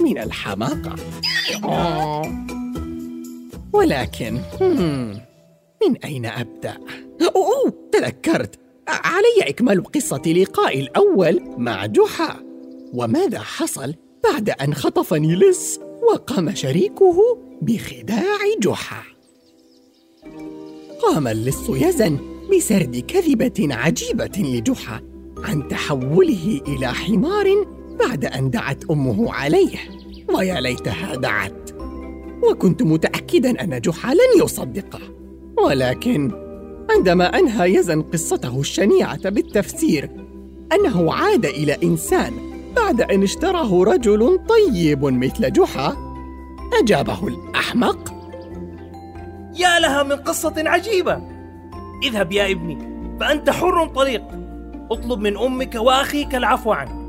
من الحماقة. ولكن من أين أبدأ؟ أوه تذكرت. علي إكمال قصة لقاء الأول مع جحا. وماذا حصل بعد أن خطفني لص وقام شريكه بخداع جحا؟ قام اللص يزن بسرد كذبة عجيبة لجحا عن تحوله إلى حمار بعد أن دعت أمه عليه ويا ليتها دعت. وكنت متأكدا أن جحا لن يصدقه. ولكن عندما أنهى يزن قصته الشنيعة بالتفسير أنه عاد إلى إنسان بعد أن اشتراه رجل طيب مثل جحا أجابه الأحمق يا لها من قصة عجيبة. اذهب يا ابني فأنت حر طليق. اطلب من أمك وأخيك العفو عنه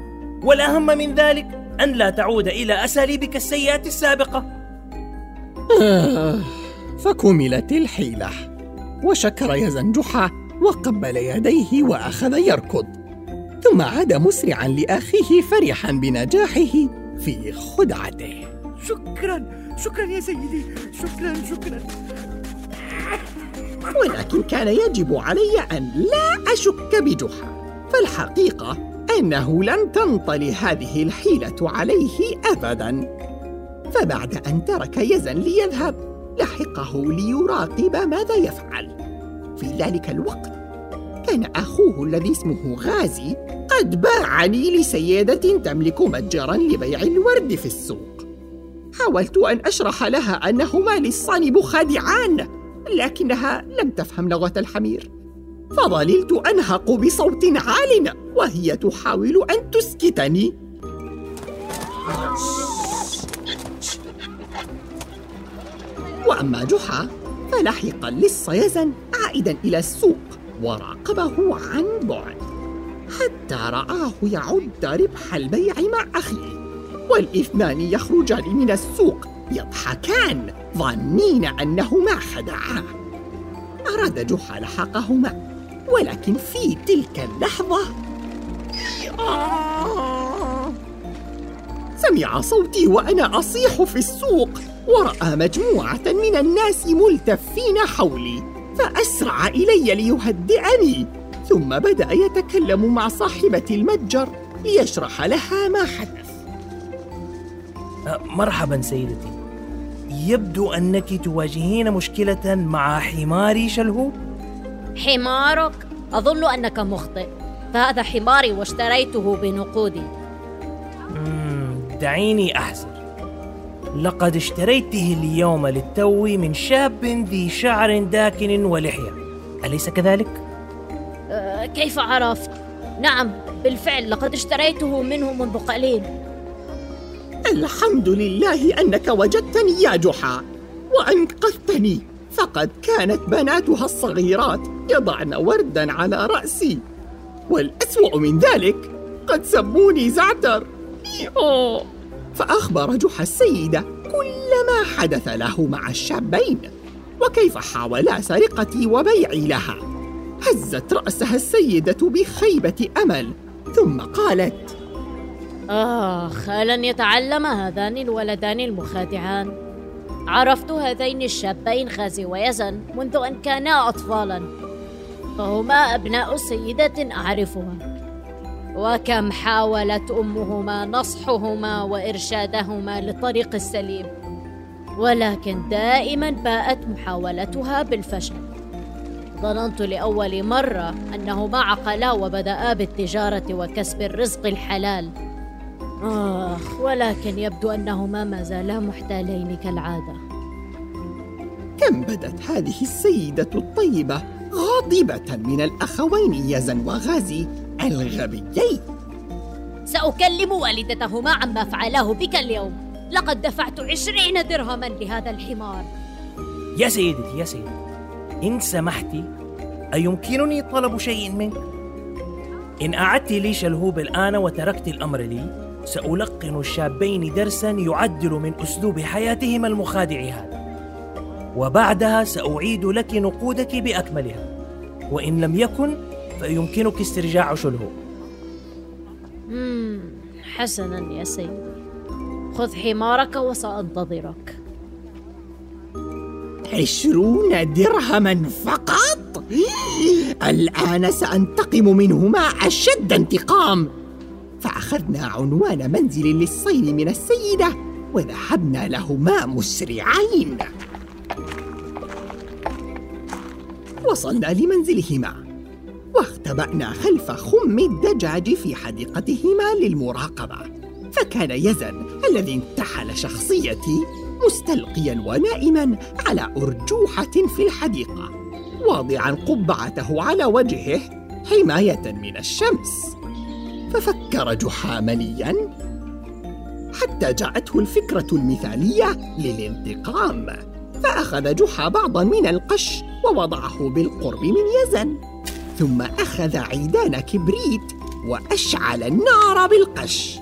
والأهم من ذلك أن لا تعود إلى أساليبك السيئة السابقة. آه فكملت الحيلة. وشكر يزن جحا وقبل يديه وأخذ يركض. ثم عاد مسرعا لأخيه فرحا بنجاحه في خدعته. شكرا شكرا يا سيدي. شكرا شكرا. ولكن كان يجب علي أن لا أشك بجحا. فالحقيقة أنه لن تنطلي هذه الحيلة عليه أبدا. فبعد أن ترك يزن ليذهب لحقه ليراقب ماذا يفعل. في ذلك الوقت كان أخوه الذي اسمه غازي قد باعني لسيدة تملك متجرا لبيع الورد في السوق. حاولت أن أشرح لها أنهما للصان مخادعان لكنها لم تفهم لغة الحمير. فظللت أنهق بصوت عال وهي تحاول أن تسكتني. وأما جحا فلحق اللص يزن عائدا إلى السوق وراقبه عن بعد حتى رآه يعد ربح البيع مع أخيه. والإثنان يخرجان من السوق يضحكان ظانين أنهما خدعاه أراد جحا لحقهما. ولكن في تلك اللحظة سمع صوتي وأنا أصيح في السوق ورأى مجموعة من الناس ملتفين حولي فأسرع إلي ليهدئني ثم بدأ يتكلم مع صاحبة المتجر ليشرح لها ما حدث. أه، مرحبا سيدتي. يبدو أنك تواجهين مشكلة مع حماري شلهوب حمارك؟ أظن أنك مخطئ فهذا حماري واشتريته بنقودي دعيني أحزر لقد اشتريته اليوم للتو من شاب ذي شعر داكن ولحية أليس كذلك؟ أه كيف عرفت؟ نعم بالفعل لقد اشتريته منه منذ قليل الحمد لله أنك وجدتني يا جحا وأنقذتني فقد كانت بناتها الصغيرات يضعن وردا على رأسي. والأسوأ من ذلك قد سموني زعتر. فأخبر جحا السيدة كل ما حدث له مع الشابين. وكيف حاولا سرقتي وبيعي لها؟ هزت رأسها السيدة بخيبة أمل ثم قالت آخ ألن يتعلم هذان الولدان المخادعان؟ عرفت هذين الشابين غازي ويزن منذ أن كانا أطفالا. فهما أبناء سيدة أعرفها. وكم حاولت أمهما نصحهما وإرشادهما للطريق السليم. ولكن دائما باءت محاولتها بالفشل. ظننت لأول مرة أنهما عقلا وبدأا بالتجارة وكسب الرزق الحلال. آخ ولكن يبدو أنهما ما زالا محتالين كالعادة. كم بدت هذه السيدة الطيبة؟ غاضبة من الأخوين يزن وغازي الغبيين سأكلم والدتهما عما فعلاه بك اليوم. لقد دفعت عشرين درهما لهذا الحمار. يا سيدتي يا سيدتي. إن سمحتي أيمكنني طلب شيء منك؟ إن أعدت لي شلهوب الآن وتركت الأمر لي سألقن الشابين درسا يعدل من أسلوب حياتهما المخادع هذا. وبعدها سأعيد لك نقودك بأكملها. وإن لم يكن فيمكنك استرجاع مم. حسنا يا سيدي. خذ حمارك وسأنتظرك. عشرون درهما فقط؟ الآن سأنتقم منهما أشد انتقام. فأخذنا عنوان منزل للصين من السيدة وذهبنا لهما مسرعين. وصلنا لمنزلهما. واختبأنا خلف خم الدجاج في حديقتهما للمراقبة. فكان يزن الذي انتحل شخصيتي مستلقيا ونائما على أرجوحة في الحديقة واضعا قبعته على وجهه حماية من الشمس. ففكر جحا مليا حتى جاءته الفكرة المثالية للانتقام فأخذ جحا بعضا من القش ووضعه بالقرب من يزن ثم أخذ عيدان كبريت وأشعل النار بالقش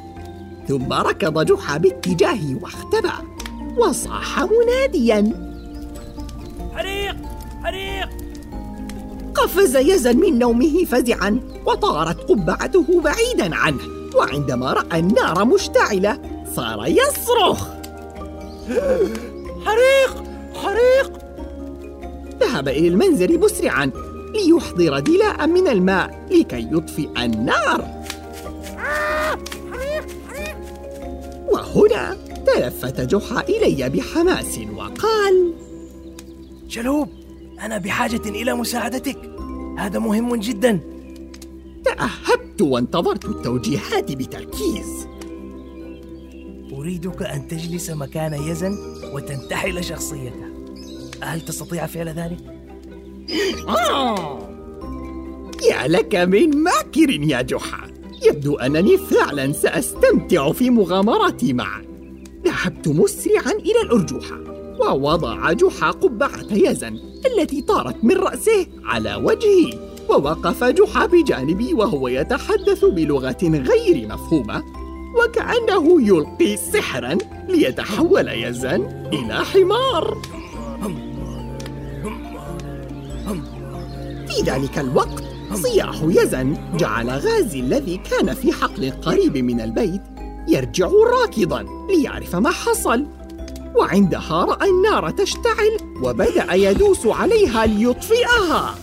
ثم ركض جحا باتجاهي واختبأ وصاح مناديا. حريق! حريق! قفز يزن من نومه فزعا. وطارت قبعته بعيدا عنه وعندما رأى النار مشتعلة صار يصرخ. حريق! حريق! ذهب إلى المنزل مسرعا ليحضر دلاء من الماء لكي يطفئ النار. وهنا تلفت جحا إلي بحماس وقال شلهوب أنا بحاجة إلى مساعدتك. هذا مهم جدا. تاهبت وانتظرت التوجيهات بتركيز. أريدك أن تجلس مكان يزن وتنتحل شخصيته. هل تستطيع فعل ذلك؟ يا لك من ماكر يا جحا. يبدو أنني فعلا سأستمتع في مغامرتي معك ذهبت مسرعا إلى الأرجوحة ووضع جحا قبعة يزن التي طارت من رأسه على وجهي. ووقف جحا بجانبي وهو يتحدث بلغة غير مفهومة وكأنه يلقي سحرا ليتحول يزن إلى حمار. في ذلك الوقت صياح يزن جعل غازي الذي كان في حقل قريب من البيت يرجع راكضا ليعرف ما حصل. وعندها رأى النار تشتعل وبدأ يدوس عليها ليطفئها.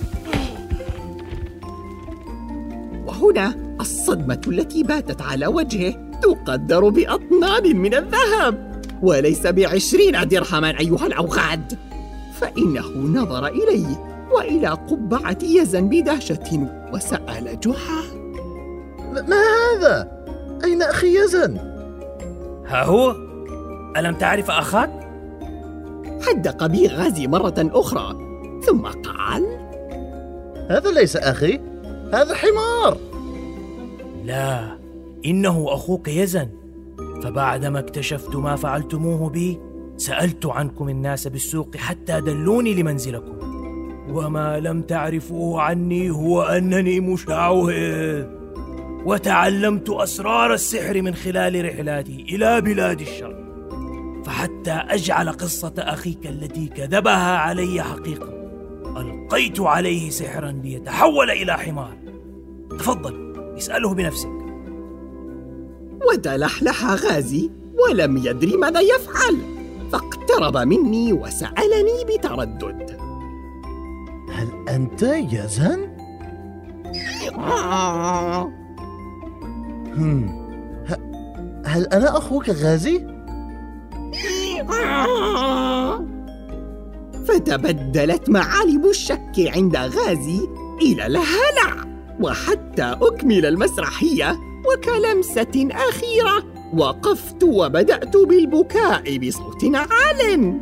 وهنا الصدمة التي باتت على وجهه تقدر بأطنان من الذهب وليس بعشرين درهما أيها الأوغاد فإنه نظر الي وإلى قبعة يزن بدهشة وسأل جحا ما هذا؟ أين أخي يزن؟ ها هو ألم تعرف أخاك؟ حدق بي غازي مرة أخرى ثم قال هذا ليس أخي هذا حمار لا إنه أخوك يزن. فبعدما اكتشفت ما فعلتموه بي سألت عنكم الناس بالسوق حتى دلوني لمنزلكم. وما لم تعرفوه عني هو أنني مشعوذ. وتعلمت أسرار السحر من خلال رحلاتي إلى بلاد الشر فحتى أجعل قصة أخيك التي كذبها علي حقيقة ألقيت عليه سحرا ليتحول إلى حمار. تفضل. اسأله بنفسك وتلحلح غازي ولم يدري ماذا يفعل فاقترب مني وسألني بتردد هل أنت يزن؟ هل أنا أخوك غازي؟ فتبدلت معالم الشك عند غازي إلى الهلع وحتى أكمل المسرحية وكلمسة أخيرة. وقفت وبدأت بالبكاء بصوت عال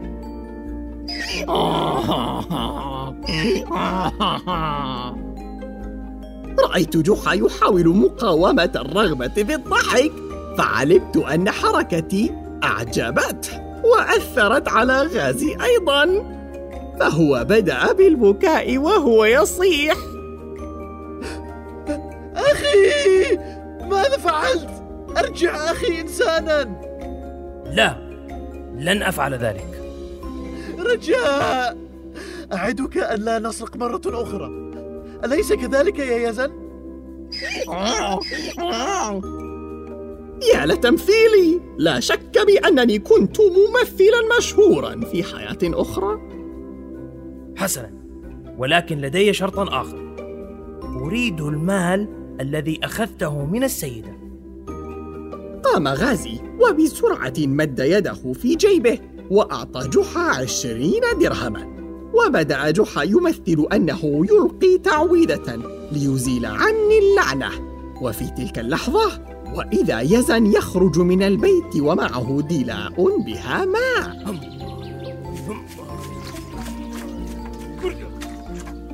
رأيت جحا يحاول مقاومة الرغبة في الضحك فعلمت أن حركتي أعجبته وأثرت على غازي أيضا. فهو بدأ بالبكاء وهو يصيح. أرجع أخي إنسانا. لا لن أفعل ذلك. رجاء أعدك أن لا نسرق مرة أخرى. أليس كذلك يا يزن؟ يا لتمثيلي لا شك بأنني كنت ممثلا مشهورا في حياة أخرى. حسنا ولكن لدي شرط آخر. أريد المال الذي أخذته من السيدة. قام غازي وبسرعة مد يده في جيبه وأعطى جحا عشرين درهما. وبدأ جحا يمثل أنه يلقي تعويذة ليزيل عني اللعنة. وفي تلك اللحظة وإذا يزن يخرج من البيت ومعه دلاء بها ماء.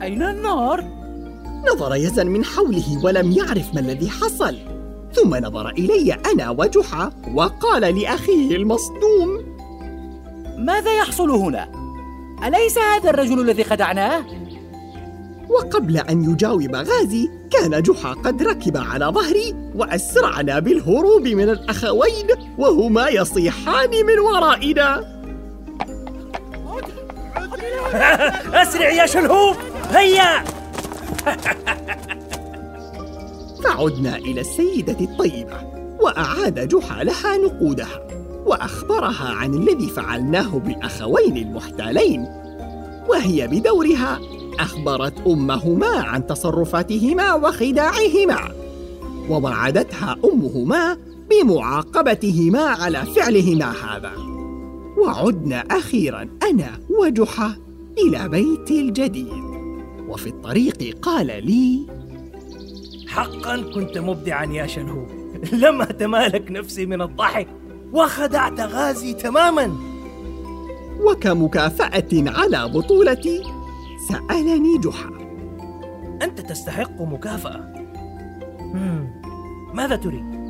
أين النار؟ نظر يزن من حوله ولم يعرف ما الذي حصل. ثم نظر إلي أنا وجحا وقال لأخيه المصدوم ماذا يحصل هنا؟ أليس هذا الرجل الذي خدعناه؟ وقبل أن يجاوب غازي كان جحا قد ركب على ظهري وأسرعنا بالهروب من الأخوين وهما يصيحان من ورائنا أسرع يا شلهوب هيا فعدنا إلى السيدة الطيبة وأعاد جحا لها نقودها وأخبرها عن الذي فعلناه بالأخوين المحتالين. وهي بدورها أخبرت أمهما عن تصرفاتهما وخداعهما ووعدتها أمهما بمعاقبتهما على فعلهما هذا. وعدنا أخيرا أنا وجحا إلى بيتي الجديد. وفي الطريق قال لي حقا كنت مبدعا يا شلهوب لم أتمالك نفسي من الضحك وخدعت غازي تماما. وكمكافأة على بطولتي. سألني جحا. أنت تستحق مكافأة. ماذا تريد؟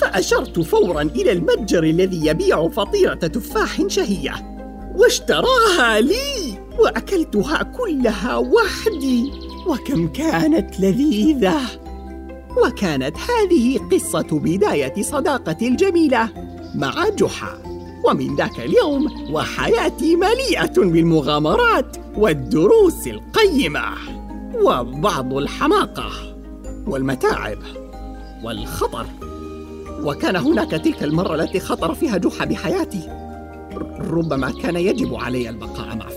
فأشرت فورا إلى المتجر الذي يبيع فطيرة تفاح شهية واشتراها لي وأكلتها كلها وحدي. وكم كانت لذيذة. وكانت هذه قصة بداية صداقتي الجميلة مع جحا. ومن ذاك اليوم وحياتي مليئة بالمغامرات والدروس القيمة وبعض الحماقة والمتاعب والخطر. وكان هناك تلك المرة التي خطر فيها جحا بحياتي. ربما كان يجب علي البقاء